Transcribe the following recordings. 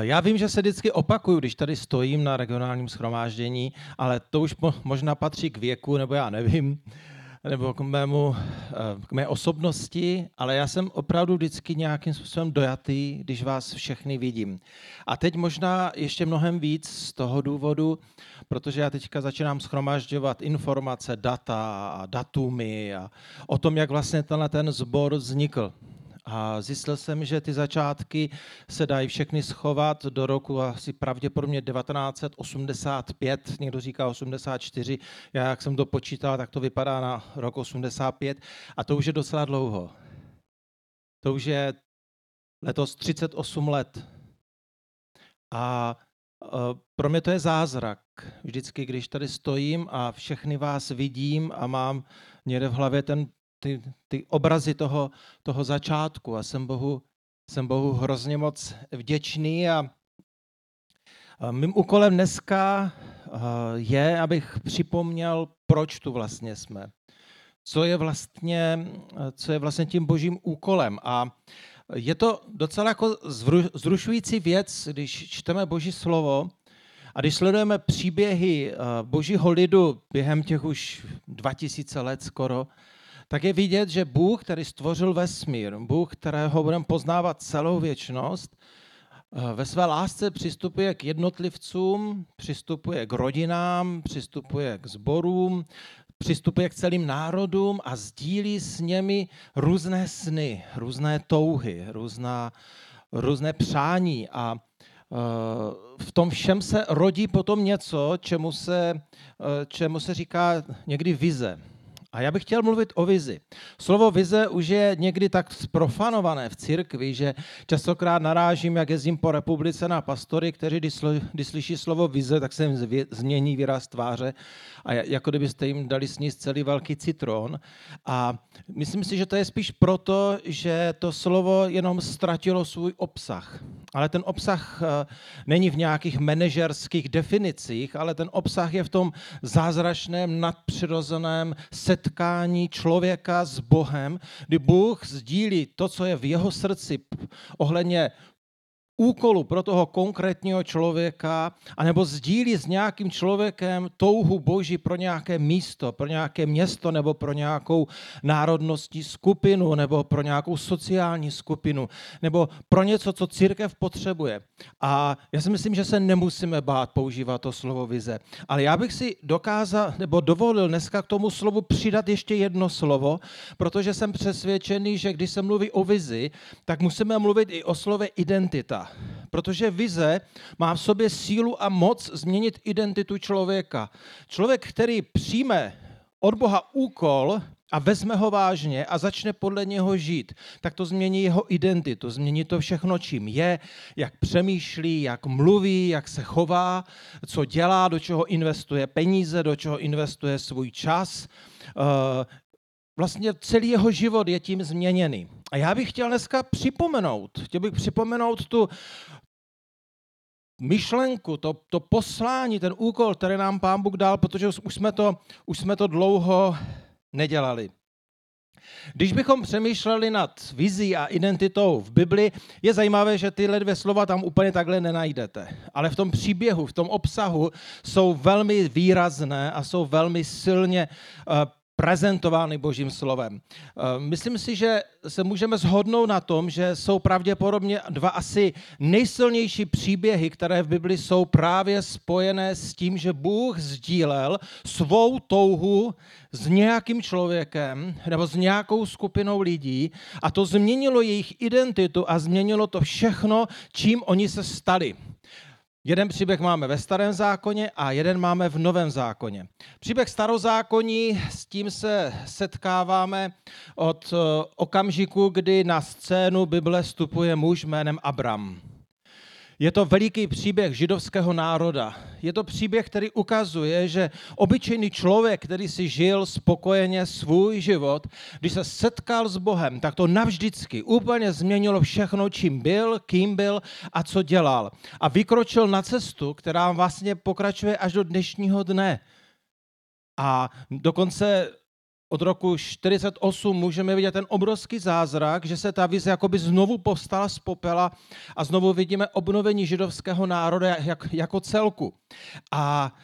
Já vím, že se vždycky opakuju, když tady stojím na regionálním schromáždění, ale to už možná patří k věku, nebo já nevím, nebo k, mému, eh, k mé osobnosti, ale já jsem opravdu vždycky nějakým způsobem dojatý, když vás všechny vidím. A teď možná ještě mnohem víc z toho důvodu, protože já teďka začínám schromažďovat informace, data a datumy a o tom, jak vlastně tenhle ten sbor vznikl. A zjistil jsem, že ty začátky se dají všechny schovat do roku asi pravděpodobně 1985, někdo říká 84, já jak jsem to počítal, tak to vypadá na rok 85 a to už je docela dlouho. To už je letos 38 let. A e, pro mě to je zázrak. Vždycky, když tady stojím a všechny vás vidím a mám někde v hlavě ten ty, ty obrazy toho, toho začátku a jsem Bohu, jsem Bohu hrozně moc vděčný a, mým úkolem dneska je, abych připomněl, proč tu vlastně jsme. Co je vlastně, co je vlastně tím božím úkolem. A je to docela jako zrušující věc, když čteme boží slovo a když sledujeme příběhy božího lidu během těch už 2000 let skoro, tak je vidět, že Bůh, který stvořil vesmír, Bůh, kterého budeme poznávat celou věčnost, eh, ve své lásce přistupuje k jednotlivcům, přistupuje k rodinám, přistupuje k zborům, přistupuje k celým národům a sdílí s nimi různé sny, různé touhy, různá, různé přání a eh, v tom všem se rodí potom něco, čemu se, eh, čemu se říká někdy vize. A já bych chtěl mluvit o vizi. Slovo vize už je někdy tak sprofanované v církvi, že častokrát narážím, jak jezdím po republice na pastory, kteří, když, slyší slovo vize, tak se jim změní výraz tváře a jako kdybyste jim dali sníst celý velký citron. A myslím si, že to je spíš proto, že to slovo jenom ztratilo svůj obsah. Ale ten obsah eh, není v nějakých manažerských definicích, ale ten obsah je v tom zázračném, nadpřirozeném setkání člověka s Bohem, kdy Bůh sdílí to, co je v jeho srdci ohledně úkolu pro toho konkrétního člověka, anebo sdílí s nějakým člověkem touhu Boží pro nějaké místo, pro nějaké město, nebo pro nějakou národnostní skupinu, nebo pro nějakou sociální skupinu, nebo pro něco, co církev potřebuje. A já si myslím, že se nemusíme bát používat to slovo vize. Ale já bych si dokázal, nebo dovolil dneska k tomu slovu přidat ještě jedno slovo, protože jsem přesvědčený, že když se mluví o vizi, tak musíme mluvit i o slově identita protože vize má v sobě sílu a moc změnit identitu člověka. Člověk, který přijme od Boha úkol a vezme ho vážně a začne podle něho žít, tak to změní jeho identitu, změní to všechno, čím je, jak přemýšlí, jak mluví, jak se chová, co dělá, do čeho investuje peníze, do čeho investuje svůj čas. Eh, vlastně celý jeho život je tím změněný. A já bych chtěl dneska připomenout, chtěl bych připomenout tu myšlenku, to, to poslání, ten úkol, který nám Pán Bůh dal, protože už jsme to, už jsme to dlouho nedělali. Když bychom přemýšleli nad vizí a identitou v Bibli, je zajímavé, že tyhle dvě slova tam úplně takhle nenajdete. Ale v tom příběhu, v tom obsahu jsou velmi výrazné a jsou velmi silně uh, prezentovány Božím slovem. Eh, myslím si, že se můžeme shodnout na tom, že jsou pravděpodobně dva asi nejsilnější příběhy, které v Bibli jsou právě spojené s tím, že Bůh sdílel svou touhu s nějakým člověkem nebo s nějakou skupinou lidí a to změnilo jejich identitu a změnilo to všechno, čím oni se stali. Jeden příběh máme ve starém zákoně a jeden máme v novém zákoně. Příběh starozákoní, s tím se setkáváme od eh, okamžiku, kdy na scénu Bible vstupuje muž jménem Abram. Je to veliký příběh židovského národa. Je to příběh, který ukazuje, že obyčejný člověk, který si žil spokojeně svůj život, když se setkal s Bohem, tak to navždycky úplně změnilo všechno, čím byl, kým byl a co dělal. A vykročil na cestu, která vlastně pokračuje až do dnešního dne. A dokonce od roku 48 můžeme vidět ten obrovský zázrak, že se ta vize jakoby znovu povstala z popela a znovu vidíme obnovení židovského národa jak, jako celku. A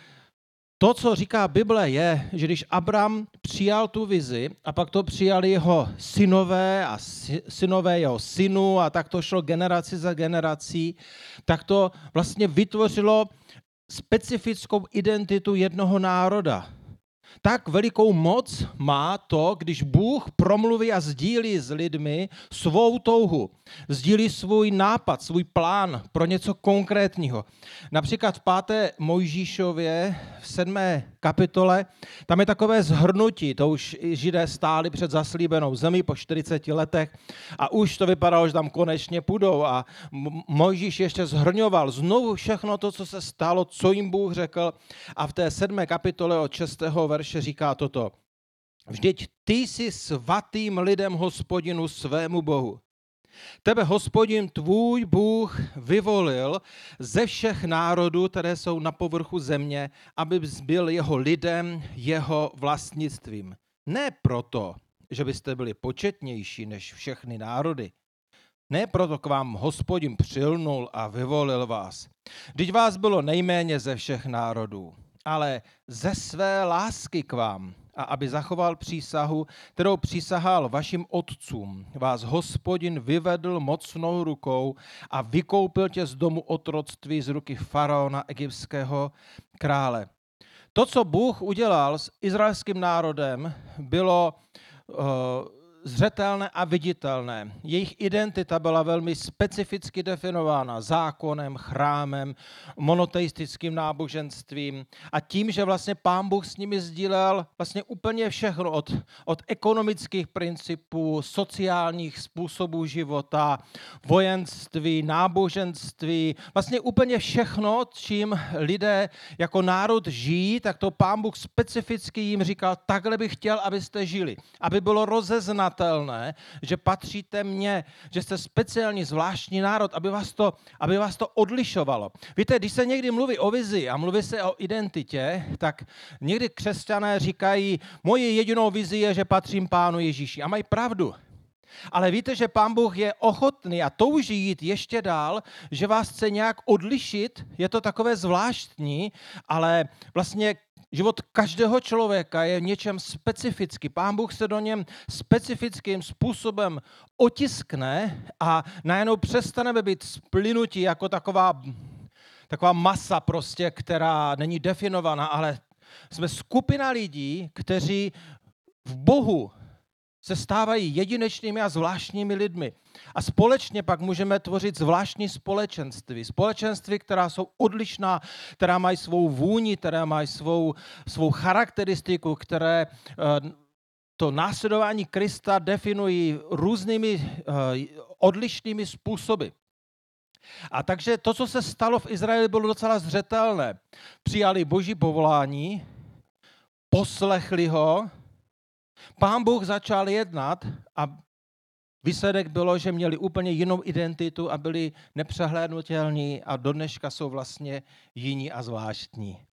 to, co říká Bible, je, že když Abram přijal tu vizi a pak to přijali jeho synové a synové jeho synu a tak to šlo generaci za generací, tak to vlastně vytvořilo specifickou identitu jednoho národa. Tak velikou moc má to, když Bůh promluví a sdílí s lidmi svou touhu, sdílí svůj nápad, svůj plán pro něco konkrétního. Například v páté Mojžíšově v sedmé kapitole, tam je takové zhrnutí, to už židé stáli před zaslíbenou zemí po 40 letech a už to vypadalo, že tam konečně půjdou a Mojžíš ještě zhrňoval znovu všechno to, co se stalo, co jim Bůh řekl a v té sedmé kapitole od 6. verše říká toto. Vždyť ty jsi svatým lidem hospodinu svému Bohu. Tebe hospodin tvůj Bůh vyvolil ze všech národů, které jsou na povrchu země, aby byl jeho lidem, jeho vlastnictvím. Ne proto, že byste byli početnější než všechny národy. Ne proto k vám hospodin přilnul a vyvolil vás. Vždyť vás bylo nejméně ze všech národů, ale ze své lásky k vám a aby zachoval přísahu, kterou přísahal vašim otcům. Vás hospodin vyvedl mocnou rukou a vykoupil tě z domu otroctví z ruky faraona egyptského krále. To, co Bůh udělal s izraelským národem, bylo uh, zřetelné a viditelné. Jejich identita byla velmi specificky definována zákonem, chrámem, monoteistickým náboženstvím a tím, že vlastně pán Bůh s nimi sdílel vlastně úplně všechno od, od ekonomických principů, sociálních způsobů života, vojenství, náboženství, vlastně úplně všechno, čím lidé jako národ žijí, tak to pán Bůh specificky jim říkal, takhle bych chtěl, abyste žili, aby bylo rozeznat nepřijatelné, že patříte mně, že jste speciální, zvláštní národ, aby vás, to, aby vás to odlišovalo. Víte, když se někdy mluví o vizi a mluví se o identitě, tak někdy křesťané říkají, moje jedinou vizi je, že patřím Pánu Ježíši. A mají pravdu. Ale víte, že Pán Bůh je ochotný a touží jít ještě dál, že vás chce nějak odlišit, je to takové zvláštní, ale vlastně Život každého člověka je něčem specifický. Pán Bůh se do něm specifickým způsobem otiskne a najednou přestaneme být splynutí jako taková, taková masa prostě, která není definovaná, ale jsme skupina lidí, kteří v Bohu se stávají jedinečnými a zvláštními lidmi. A společně pak můžeme tvořit zvláštní společenství. Společenství, která jsou odlišná, která mají svou vůni, která mají svou, svou charakteristiku, které eh, to následování Krista definují různými eh, odlišnými způsoby. A takže to, co se stalo v Izraeli, bylo docela zřetelné. Přijali boží povolání, poslechli ho, Pán Bůh začal jednat a výsledek bylo, že měli úplně jinou identitu a byli nepřehlédnutelní a do dneška jsou vlastně jiní a zvláštní.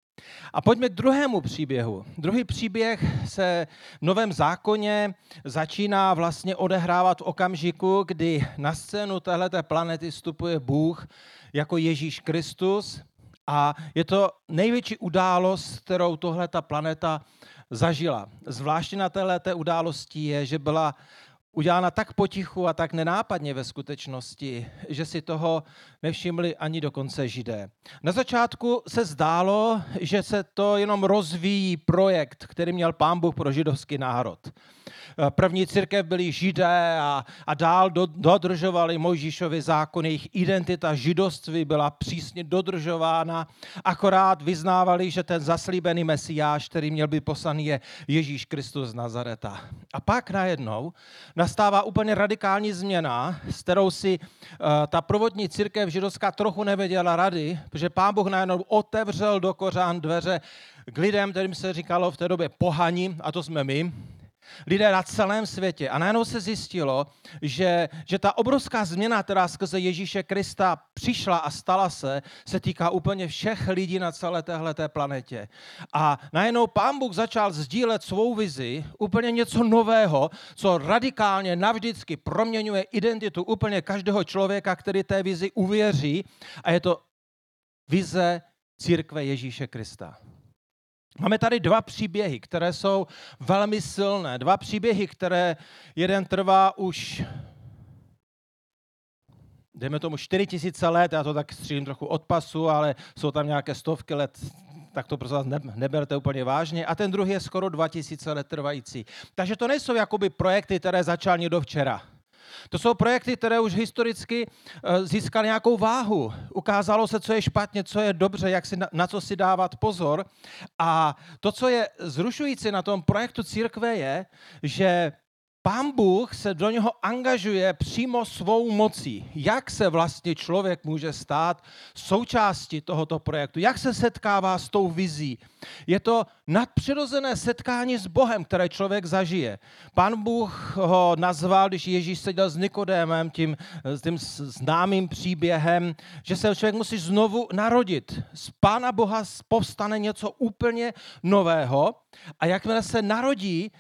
A pojďme k druhému příběhu. Druhý příběh se v Novém zákoně začíná vlastně odehrávat v okamžiku, kdy na scénu téhleté planety vstupuje Bůh jako Ježíš Kristus a je to největší událost, kterou tohle ta planeta zažila. Zvláště na této události je, že byla udělána tak potichu a tak nenápadně ve skutečnosti, že si toho nevšimli ani dokonce židé. Na začátku se zdálo, že se to jenom rozvíjí projekt, který měl pán Bůh pro židovský národ. Eh, první církev byli židé a, a dál do, dodržovali Mojžíšovi zákon, jejich identita židoství byla přísně dodržována, akorát vyznávali, že ten zaslíbený mesiáš, který měl být poslaný, je Ježíš Kristus z Nazareta. A pak najednou nastává úplně radikální změna, s kterou si uh, ta provodní církev židovská trochu nevěděla rady, protože pán Bůh najednou otevřel do kořán dveře k lidem, kterým se říkalo v té době pohani, a to jsme my, lidé na celém světě. A najednou se zjistilo, že, že ta obrovská změna, která skrze Ježíše Krista přišla a stala se, se týká úplně všech lidí na celé téhleté planetě. A najednou pán Bůh začal sdílet svou vizi, úplně něco nového, co radikálně navždycky proměňuje identitu úplně každého člověka, který té vizi uvěří. A je to vize církve Ježíše Krista. Máme tady dva příběhy, které jsou velmi silné. Dva příběhy, které jeden trvá už, dejme tomu, 4000 let, já to tak střílím trochu od pasu, ale jsou tam nějaké stovky let, tak to prostě ne, neberte úplně vážně. A ten druhý je skoro 2000 let trvající. Takže to nejsou jakoby projekty, které začal někdo včera. To jsou projekty, které už historicky eh, získaly nějakou váhu. Ukázalo se, co je špatně, co je dobře, jak si, na co si dávat pozor. A to, co je zrušující na tom projektu církve, je, že Pán Bůh se do něho angažuje přímo svou mocí. Jak se vlastně člověk může stát součástí tohoto projektu? Jak se setkává s tou vizí? Je to nadpřirozené setkání s Bohem, které člověk zažije. Pán Bůh ho nazval, když Ježíš seděl s Nikodémem, tím, tím známým příběhem, že se člověk musí znovu narodit. Z Pána Boha povstane něco úplně nového a jakmile se narodí,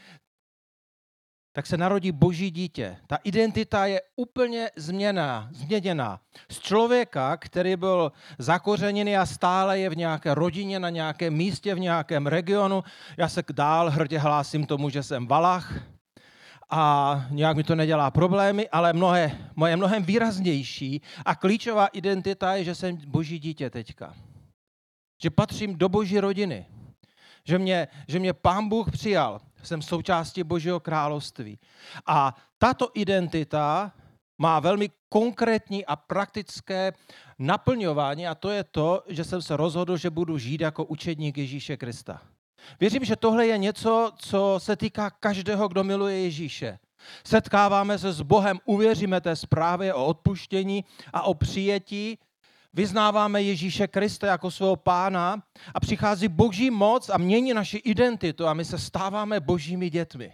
tak se narodí boží dítě. Ta identita je úplně změná, změněná. Z člověka, který byl zakořeněný a stále je v nějaké rodině, na nějakém místě, v nějakém regionu. Já se dál hrdě hlásím tomu, že jsem Valach a nějak mi to nedělá problémy, ale mnohé, moje mnohem výraznější a klíčová identita je, že jsem boží dítě teďka. Že patřím do boží rodiny. Že mě, že mě pán Bůh přijal jsem součástí Božího království. A tato identita má velmi konkrétní a praktické naplňování a to je to, že jsem se rozhodl, že budu žít jako učedník Ježíše Krista. Věřím, že tohle je něco, co se týká každého, kdo miluje Ježíše. Setkáváme se s Bohem, uvěříme té zprávě o odpuštění a o přijetí vyznáváme Ježíše Krista jako svého pána a přichází boží moc a mění naši identitu a my se stáváme božími dětmi.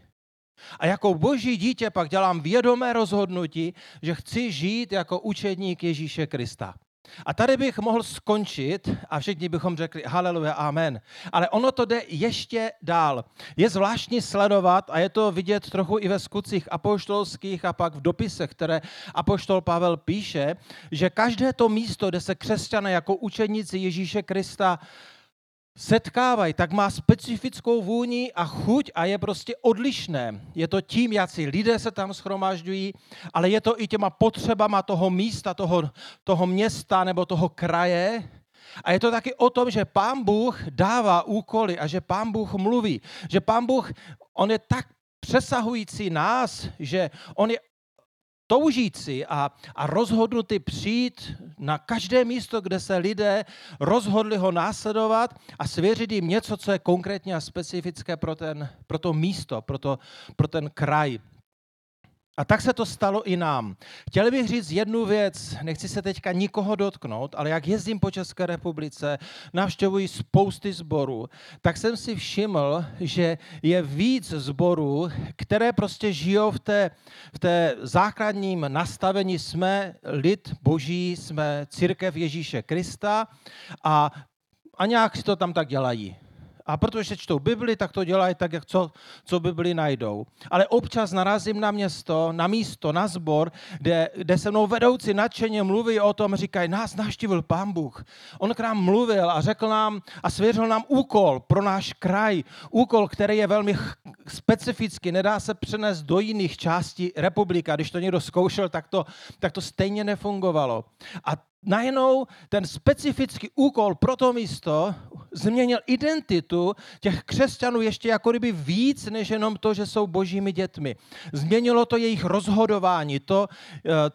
A jako boží dítě pak dělám vědomé rozhodnutí, že chci žít jako učedník Ježíše Krista. A tady bych mohl skončit a všichni bychom řekli haleluja, amen. Ale ono to jde ještě dál. Je zvláštní sledovat a je to vidět trochu i ve skutcích apoštolských a pak v dopisech, které apoštol Pavel píše, že každé to místo, kde se křesťané jako učeníci Ježíše Krista setkávají, tak má specifickou vůni a chuť a je prostě odlišné. Je to tím, si lidé se tam schromažďují, ale je to i těma potřebama toho místa, toho, toho města nebo toho kraje. A je to taky o tom, že pán Bůh dává úkoly a že pán Bůh mluví. Že pán Bůh, on je tak přesahující nás, že on je toužící a, a rozhodnutý přijít na každé místo, kde se lidé rozhodli ho následovat a svěřit jim něco, co je konkrétně a specifické pro, ten, pro to místo, pro, to, pro ten kraj. A tak se to stalo i nám. Chtěl bych říct jednu věc, nechci se teďka nikoho dotknout, ale jak jezdím po České republice, navštěvuji spousty zborů, tak jsem si všiml, že je víc zborů, které prostě žijou v té, v té základním nastavení jsme lid boží, jsme církev Ježíše Krista a, a nějak si to tam tak dělají a protože čtou Bibli, tak to dělají tak, jak co, co Bibli najdou. Ale občas narazím na město, na místo, na zbor, kde, kde se mnou vedoucí nadšeně mluví o tom, říkají, nás naštívil pán Bůh. On k nám mluvil a řekl nám a svěřil nám úkol pro náš kraj. Úkol, který je velmi specifický, nedá se přenést do jiných částí republiky. Když to někdo zkoušel, tak to, tak to stejně nefungovalo. A najednou ten specifický úkol pro to místo změnil identitu těch křesťanů ještě jako kdyby víc, než jenom to, že jsou božími dětmi. Změnilo to jejich rozhodování, to, eh,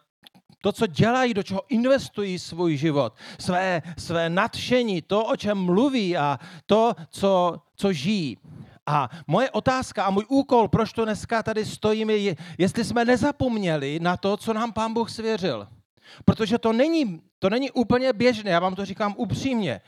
to, co dělají, do čeho investují svůj život, své, své nadšení, to, o čem mluví a to, co, co žijí. A moje otázka a můj úkol, proč to dneska tady stojíme, je, jestli jsme nezapomněli na to, co nám Pán Bůh svěřil. Protože to není, to není úplně běžné, já vám to říkám upřímně.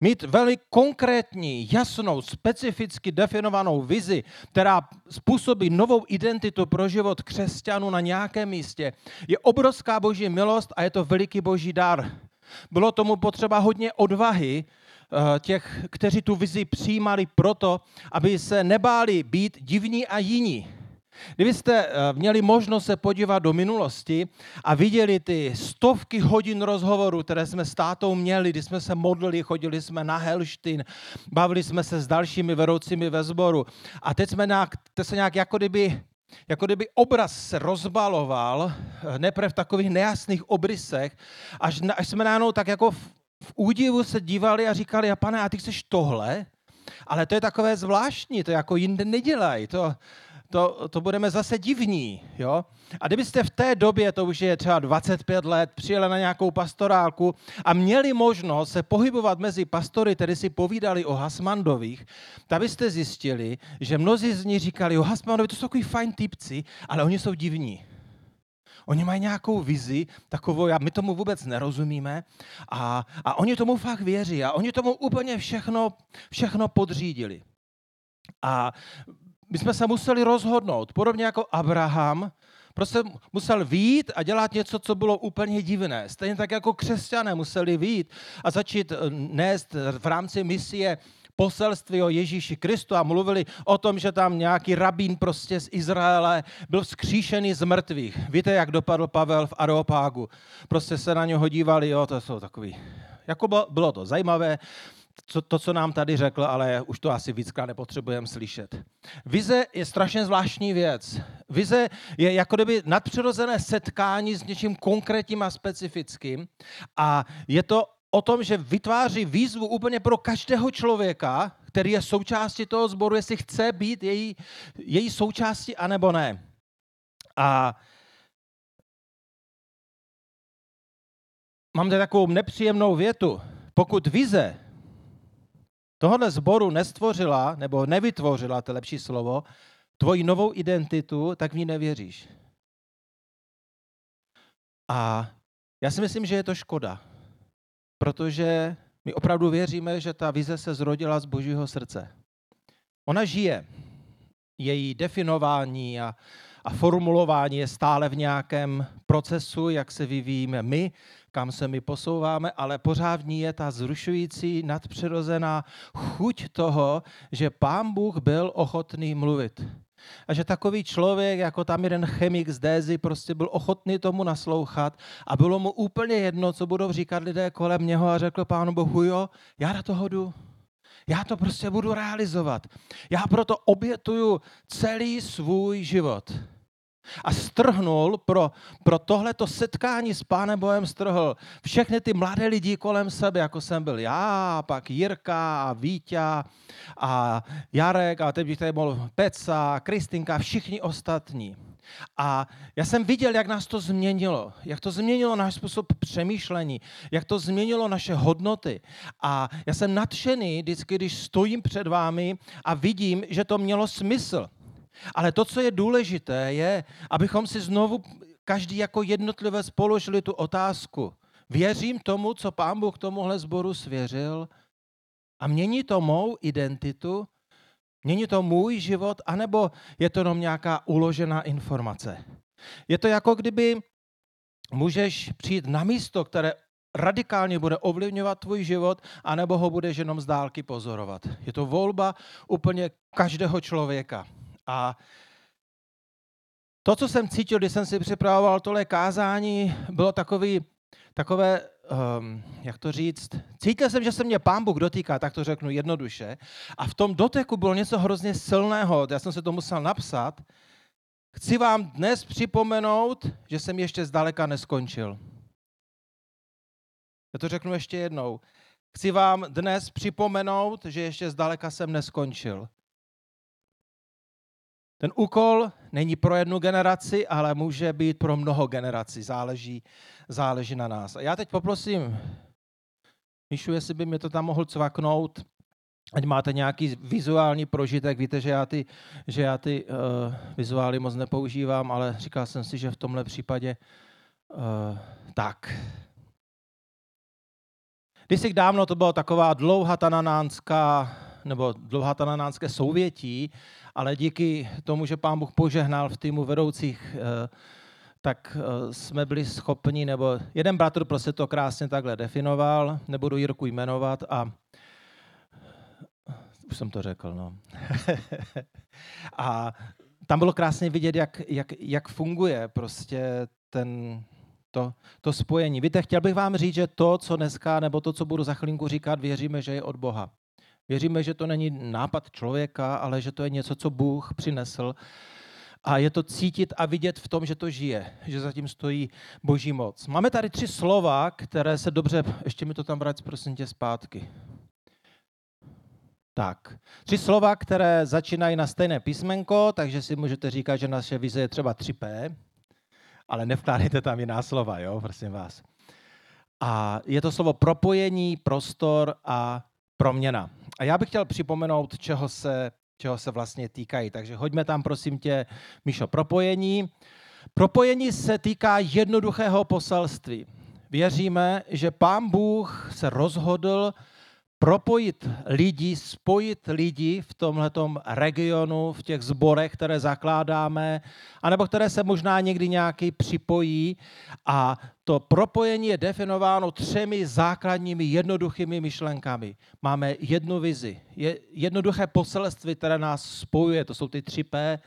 Mít velmi konkrétní, jasnou, specificky definovanou vizi, která způsobí novou identitu pro život křesťanů na nějakém místě, je obrovská boží milost a je to veliký boží dar. Bylo tomu potřeba hodně odvahy eh, těch, kteří tu vizi přijímali proto, aby se nebáli být divní a jiní. Kdybyste eh, měli možnost se podívat do minulosti a viděli ty stovky hodin rozhovorů, které jsme s tátou měli, kdy jsme se modlili, chodili jsme na Helštin, bavili jsme se s dalšími vedoucími ve sboru a teď jsme nějak, teď se nějak jako kdyby jako kdyby obraz se rozbaloval, eh, neprve v takových nejasných obrysech, až, až jsme najednou tak jako v, v údivu se dívali a říkali, a pane, a ty chceš tohle? Ale to je takové zvláštní, to jako jinde nedělají. To, to, to budeme zase divní. Jo? A kdybyste v té době, to už je třeba 25 let, přijeli na nějakou pastorálku a měli možnost se pohybovat mezi pastory, tedy si povídali o Hasmandových, tak byste zjistili, že mnozí z nich říkali, o Hasmandovi to jsou takový fajn typci, ale oni jsou divní. Oni mají nějakou vizi, takovou, my tomu vůbec nerozumíme a, a oni tomu fakt věří a oni tomu úplně všechno, všechno podřídili. A my jsme se museli rozhodnout, podobně jako Abraham, prostě musel výjít a dělat něco, co bylo úplně divné. Stejně tak jako křesťané museli výjít a začít eh, nést v rámci misie poselství o Ježíši Kristu a mluvili o tom, že tam nějaký rabín prostě z Izraele byl vzkříšený z mrtvých. Víte, jak dopadl Pavel v Areopágu? Prostě se na něho dívali, jo, to jsou takový... Jako bylo, bylo to zajímavé, co, to, co nám tady řekl, ale už to asi víckrát nepotřebujeme slyšet. Vize je strašně zvláštní věc. Vize je jako kdyby nadpřirozené setkání s něčím konkrétním a specifickým a je to o tom, že vytváří výzvu úplně pro každého člověka, který je součástí toho sboru, jestli chce být její, její součástí, anebo ne. A mám tady takovou nepříjemnou větu. Pokud vize tohle sboru nestvořila, nebo nevytvořila, to lepší slovo, tvoji novou identitu, tak v ní nevěříš. A já si myslím, že je to škoda, protože my opravdu věříme, že ta vize se zrodila z božího srdce. Ona žije. Její definování a, a formulování je stále v nějakém procesu, jak se vyvíjíme my, kam se my posouváme, ale pořád v ní je ta zrušující, nadpřirozená chuť toho, že pán Bůh byl ochotný mluvit. A že takový člověk, jako tam jeden chemik z Dézy, prostě byl ochotný tomu naslouchat a bylo mu úplně jedno, co budou říkat lidé kolem něho a řekl pánu Bohu, jo, já na toho jdu. Já to prostě budu realizovat. Já proto obětuju celý svůj život a strhnul pro, pro tohleto setkání s Pánem Bohem strhl všechny ty mladé lidi kolem sebe, jako jsem byl já, pak Jirka a Vítě a Jarek a teď bych tady mohl Peca, Kristinka, všichni ostatní. A já jsem viděl, jak nás to změnilo, jak to změnilo náš způsob přemýšlení, jak to změnilo naše hodnoty. A já jsem nadšený vždycky, když stojím před vámi a vidím, že to mělo smysl. Ale to, co je důležité, je, abychom si znovu každý jako jednotlivé položili tu otázku. Věřím tomu, co pán Bůh tomuhle sboru svěřil a mění to mou identitu, mění to můj život, anebo je to jenom nějaká uložená informace. Je to jako kdyby můžeš přijít na místo, které radikálně bude ovlivňovat tvůj život, anebo ho budeš jenom z dálky pozorovat. Je to volba úplně každého člověka. A to, co jsem cítil, když jsem si připravoval tohle kázání, bylo takový, takové, um, jak to říct, cítil jsem, že se mě pán Bůh dotýká, tak to řeknu jednoduše. A v tom doteku bylo něco hrozně silného, já jsem se to musel napsat. Chci vám dnes připomenout, že jsem ještě zdaleka neskončil. Já to řeknu ještě jednou. Chci vám dnes připomenout, že ještě zdaleka jsem neskončil. Ten úkol není pro jednu generaci, ale může být pro mnoho generací. Záleží, záleží na nás. A já teď poprosím Míšu, jestli by mě to tam mohl cvaknout, ať máte nějaký vizuální prožitek. Víte, že já ty, že já ty uh, vizuály moc nepoužívám, ale říkal jsem si, že v tomhle případě uh, tak. Když dávno to byla taková dlouhá tananánská, nebo dlouhá tananánské souvětí, ale díky tomu, že pán Bůh požehnal v týmu vedoucích, eh, tak eh, jsme byli schopni, nebo jeden bratr prostě to krásně takhle definoval, nebudu Jirku jmenovat a už jsem to řekl, no. a tam bylo krásně vidět, jak, jak, jak funguje prostě ten, to, to spojení. Víte, chtěl bych vám říct, že to, co dneska, nebo to, co budu za chvilinku říkat, věříme, že je od Boha. Věříme, že to není nápad člověka, ale že to je něco, co Bůh přinesl. A je to cítit a vidět v tom, že to žije, že zatím stojí boží moc. Máme tady tři slova, které se dobře, ještě mi to tam vrať, prosím tě, zpátky. Tak, tři slova, které začínají na stejné písmenko, takže si můžete říkat, že naše vize je třeba 3P, ale nevkládejte tam jiná slova, jo, prosím vás. A je to slovo propojení, prostor a proměna. A já bych chtěl připomenout, čeho se, čeho se vlastně týkají. Takže hoďme tam, prosím tě, Míšo, propojení. Propojení se týká jednoduchého poselství. Věříme, že pán Bůh se rozhodl propojit lidi, spojit lidi v tomhletom regionu, v těch zborech, které zakládáme, anebo které se možná někdy nějaký připojí. A to propojení je definováno třemi základními jednoduchými myšlenkami. Máme jednu vizi, je jednoduché poselství, které nás spojuje, to jsou ty tři P.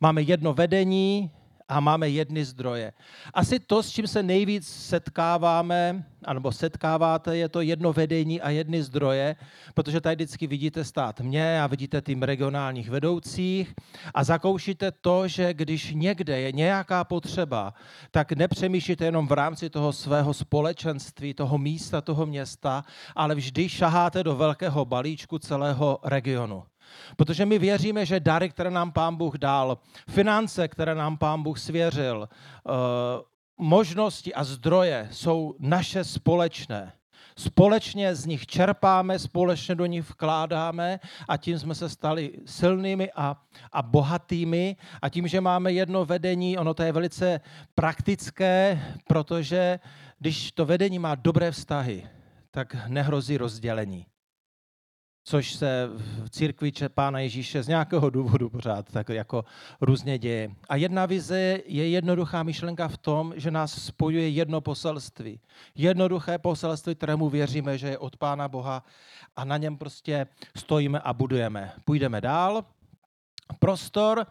Máme jedno vedení, a máme jedny zdroje. Asi to, s čím se nejvíc setkáváme, anebo setkáváte, je to jedno vedení a jedny zdroje, protože tady vždycky vidíte stát mě a vidíte tým regionálních vedoucích a zakoušíte to, že když někde je nějaká potřeba, tak nepřemýšlíte jenom v rámci toho svého společenství, toho místa, toho města, ale vždy šaháte do velkého balíčku celého regionu. Protože my věříme, že dary, které nám Pán Bůh dal, finance, které nám Pán Bůh svěřil, eh, možnosti a zdroje jsou naše společné. Společně z nich čerpáme, společně do nich vkládáme a tím jsme se stali silnými a, a bohatými. A tím, že máme jedno vedení, ono to je velice praktické, protože když to vedení má dobré vztahy, tak nehrozí rozdělení což se v církvi Pána Ježíše z nějakého důvodu pořád tak jako různě děje. A jedna vize je jednoduchá myšlenka v tom, že nás spojuje jedno poselství. Jednoduché poselství, kterému věříme, že je od Pána Boha a na něm prostě stojíme a budujeme. Půjdeme dál. Prostor.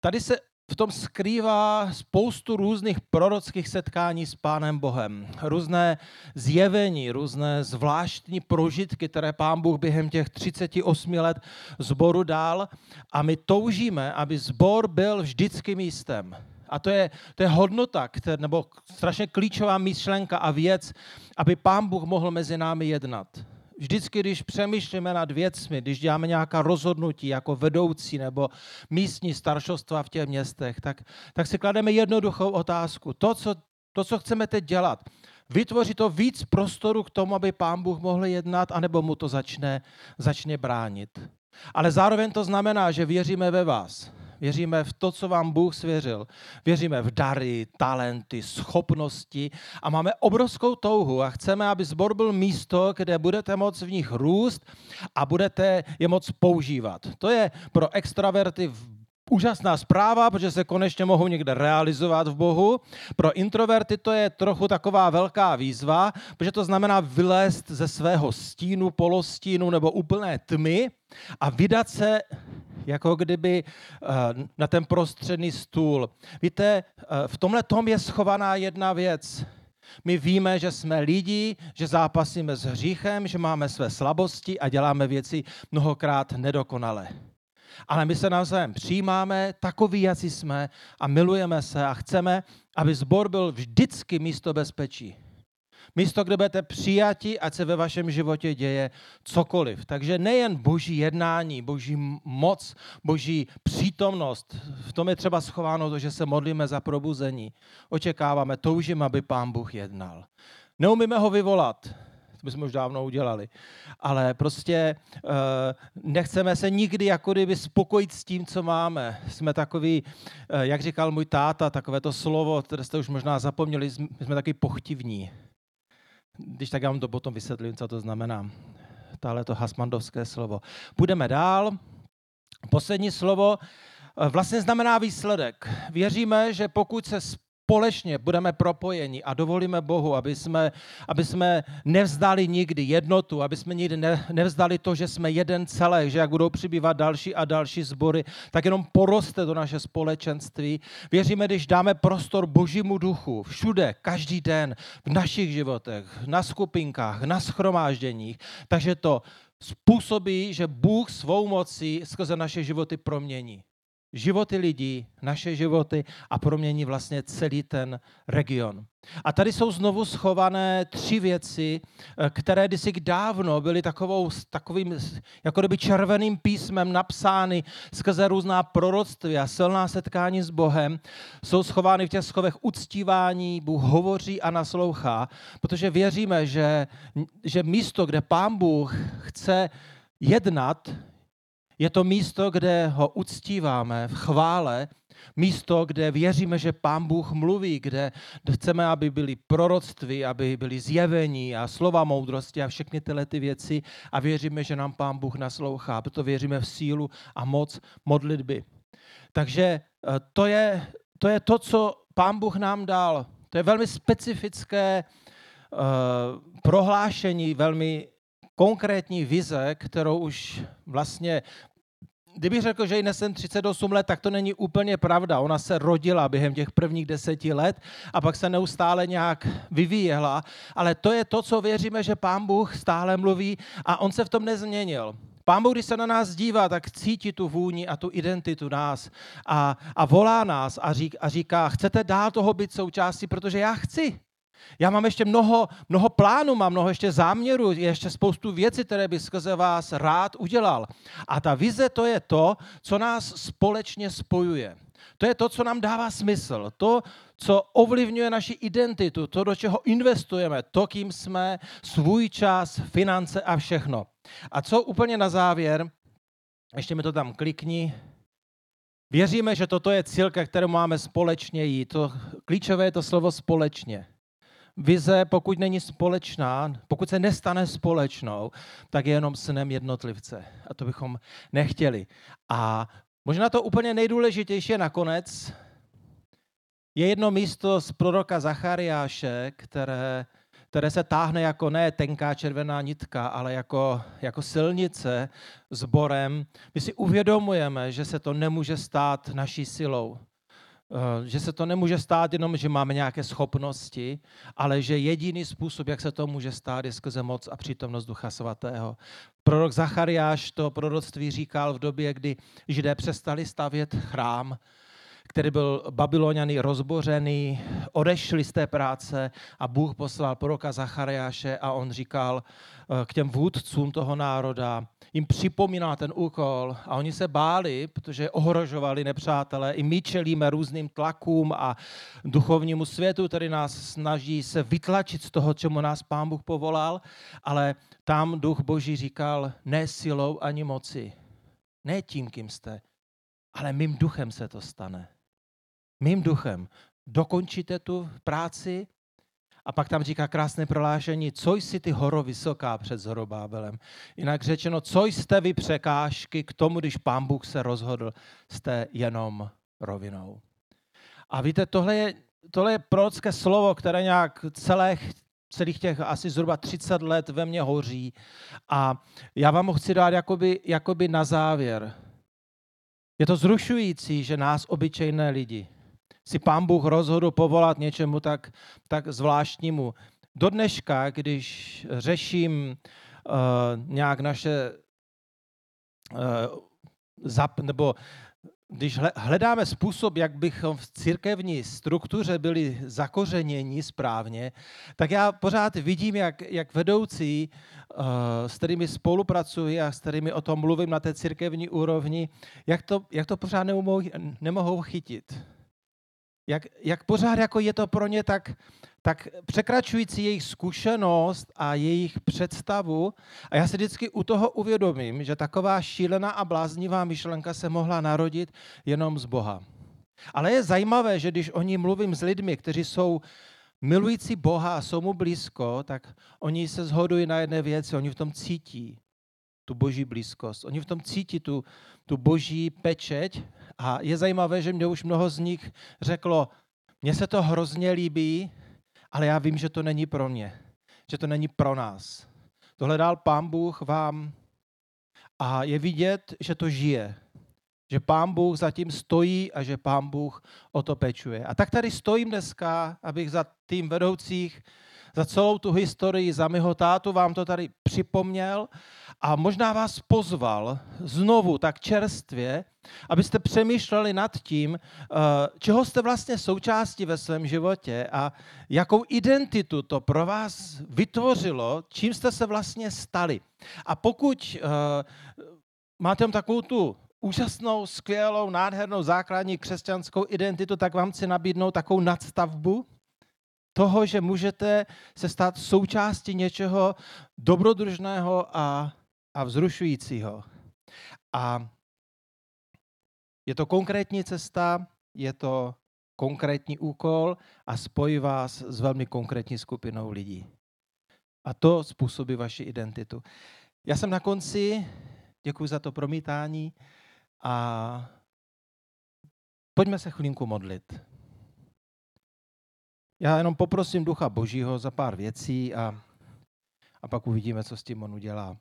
Tady se v tom skrývá spoustu různých prorockých setkání s Pánem Bohem. Různé zjevení, různé zvláštní prožitky, které Pán Bůh během těch 38 let zboru dal. A my toužíme, aby zbor byl vždycky místem. A to je, to je hodnota, které, nebo strašně klíčová myšlenka a věc, aby Pán Bůh mohl mezi námi jednat vždycky, když přemýšlíme nad věcmi, když děláme nějaká rozhodnutí jako vedoucí nebo místní staršostva v těch městech, tak, tak si klademe jednoduchou otázku. To co, to, co chceme teď dělat, vytvoří to víc prostoru k tomu, aby pán Bůh mohl jednat, anebo mu to začne, začne bránit. Ale zároveň to znamená, že věříme ve vás Věříme v to, co vám Bůh svěřil. Věříme v dary, talenty, schopnosti a máme obrovskou touhu a chceme, aby zbor byl místo, kde budete moct v nich růst a budete je moc používat. To je pro extraverty úžasná zpráva, protože se konečně mohou někde realizovat v Bohu. Pro introverty to je trochu taková velká výzva, protože to znamená vylézt ze svého stínu, polostínu nebo úplné tmy a vydat se jako kdyby eh, na ten prostředný stůl. Víte, eh, v tomhle tom je schovaná jedna věc. My víme, že jsme lidi, že zápasíme s hříchem, že máme své slabosti a děláme věci mnohokrát nedokonale. Ale my se navzájem přijímáme, takový, jací jsme a milujeme se a chceme, aby zbor byl vždycky místo bezpečí. Místo, kde budete přijati, ať se ve vašem životě děje cokoliv. Takže nejen boží jednání, boží moc, boží přítomnost, v tom je třeba schováno to, že se modlíme za probuzení. Očekáváme, toužím, aby pán Bůh jednal. Neumíme ho vyvolat, to bychom už dávno udělali. Ale prostě uh, nechceme se nikdy jako kdyby spokojit s tím, co máme. Jsme takový, uh, jak říkal můj táta, takové to slovo, které jste už možná zapomněli, jsme taky pochtivní Když tak já vám to potom vysvětlím, co to znamená. Tahle to hasmandovské slovo. Půjdeme dál. Poslední slovo eh, vlastně znamená výsledek. Věříme, že pokud se společně budeme propojeni a dovolíme Bohu, aby jsme, aby jsme nevzdali nikdy jednotu, aby jsme nikdy ne, nevzdali to, že jsme jeden celek, že jak budou přibývat další a další sbory, tak jenom poroste do naše společenství. Věříme, když dáme prostor Božímu duchu všude, každý den, v našich životech, na skupinkách, na schromážděních, takže to způsobí, že Bůh svou mocí skrze naše životy promění životy lidí, naše životy a promění vlastně celý ten region. A tady jsou znovu schované tři věci, eh, které kdysi dávno byly takovou, takovým jako kdyby červeným písmem napsány skrze různá proroctví a silná setkání s Bohem. Jsou schovány v těch schovech uctívání, Bůh hovoří a naslouchá, protože věříme, že, že místo, kde Pán Bůh chce jednat, je to místo, kde ho uctíváme v chvále, místo, kde věříme, že Pán Bůh mluví, kde chceme, aby byly proroctví, aby byly zjevení a slova moudrosti a všechny tyhle ty věci a věříme, že nám Pán Bůh naslouchá, proto věříme v sílu a moc modlitby. Takže eh, to je to, je to co Pán Bůh nám dal. To je velmi specifické uh, prohlášení, velmi konkrétní vize, kterou už vlastně kdybych řekl, že jí nesem 38 let, tak to není úplně pravda. Ona se rodila během těch prvních deseti let a pak se neustále nějak vyvíjela. Ale to je to, co věříme, že Pán Bůh stále mluví a on se v tom nezměnil. Pán Bůh, když se na nás dívá, tak cítí tu vůni a tu identitu nás a, a volá nás a, řík, a říká, chcete dál toho být součástí, protože já chci. Já mám ještě mnoho, mnoho plánů, mám mnoho ještě záměrů, ještě spoustu věcí, které bych skrze vás rád udělal. A ta vize to je to, co nás společně spojuje. To je to, co nám dává smysl, to, co ovlivňuje naši identitu, to, do čeho investujeme, to, kým jsme, svůj čas, finance a všechno. A co úplně na závěr, ještě mi to tam klikni, Věříme, že toto je cíl, ke kterému máme společně jít. To klíčové je to slovo společně vize, pokud není společná, pokud se nestane společnou, tak je jenom snem jednotlivce. A to bychom nechtěli. A možná to úplně nejdůležitější je nakonec, je jedno místo z proroka Zachariáše, které, které se táhne jako ne tenká červená nitka, ale jako, jako silnice s borem. My si uvědomujeme, že se to nemůže stát naší silou. Eh, že se to nemůže stát jenom, že máme nějaké schopnosti, ale že jediný způsob, jak se to může stát, je skrze moc a přítomnost Ducha Svatého. Prorok Zachariáš to proroctví říkal v době, kdy Židé přestali stavět chrám, který byl babyloniany rozbořený, odešli z té práce a Bůh poslal proroka Zachariáše a on říkal eh, k těm vůdcům toho národa, jim připomíná ten úkol a oni se báli, protože ohrožovali nepřátelé. I my čelíme různým tlakům a duchovnímu světu, který nás snaží se vytlačit z toho, čemu nás Pán Bůh povolal, ale tam duch Boží říkal, ne silou ani moci, ne tím, kým jste, ale mým duchem se to stane. Mým duchem. Dokončíte tu práci a pak tam říká krásné prohlášení, co jsi ty horo vysoká před Zorobábelem. Jinak řečeno, co jste vy překážky k tomu, když pán Bůh se rozhodl, jste jenom rovinou. A víte, tohle je, tohle je prorocké slovo, které nějak celé, celých těch asi zhruba 30 let ve mně hoří. A já vám ho chci dát jakoby, jakoby na závěr. Je to zrušující, že nás, obyčejné lidi, si pán Bůh rozhodl povolat něčemu tak, tak zvláštnímu. Do dneška, když řeším uh, nějak naše uh, zap, nebo když hledáme způsob, jak bychom v církevní struktuře byli zakořeněni správně, tak já pořád vidím, jak, jak vedoucí, uh, s kterými spolupracuji a s kterými o tom mluvím na té církevní úrovni, jak to, jak to pořád nemohou, nemohou chytit jak, jak pořád jako je to pro ně tak, tak překračující jejich zkušenost a jejich představu. A já se vždycky u toho uvědomím, že taková šílená a bláznivá myšlenka se mohla narodit jenom z Boha. Ale je zajímavé, že když o ní mluvím s lidmi, kteří jsou milující Boha a jsou mu blízko, tak oni se zhodují na jedné věci, oni v tom cítí tu boží blízkost. Oni v tom cítí tu, tu boží pečeť a je zajímavé, že mě už mnoho z nich řeklo, mně se to hrozně líbí, ale já vím, že to není pro mě, že to není pro nás. Tohle dal pán Bůh vám a je vidět, že to žije. Že pán Bůh zatím stojí a že pán Bůh o to pečuje. A tak tady stojím dneska, abych za tým vedoucích, za celou tu historii, za mého tátu vám to tady připomněl a možná vás pozval znovu tak čerstvě, abyste přemýšleli nad tím, eh, čeho jste vlastně součástí ve svém životě a jakou identitu to pro vás vytvořilo, čím jste se vlastně stali. A pokud eh, máte tam takovou tu úžasnou, skvělou, nádhernou základní křesťanskou identitu, tak vám chci nabídnout takovou nadstavbu toho, že můžete se stát součástí něčeho dobrodružného a, a vzrušujícího. A je to konkrétní cesta, je to konkrétní úkol a spojí vás s velmi konkrétní skupinou lidí. A to způsobí vaši identitu. Já jsem na konci, děkuji za to promítání a pojďme se chvilinku modlit. Já jenom poprosím Ducha Božího za pár věcí a, a pak uvidíme, co s tím on udělá.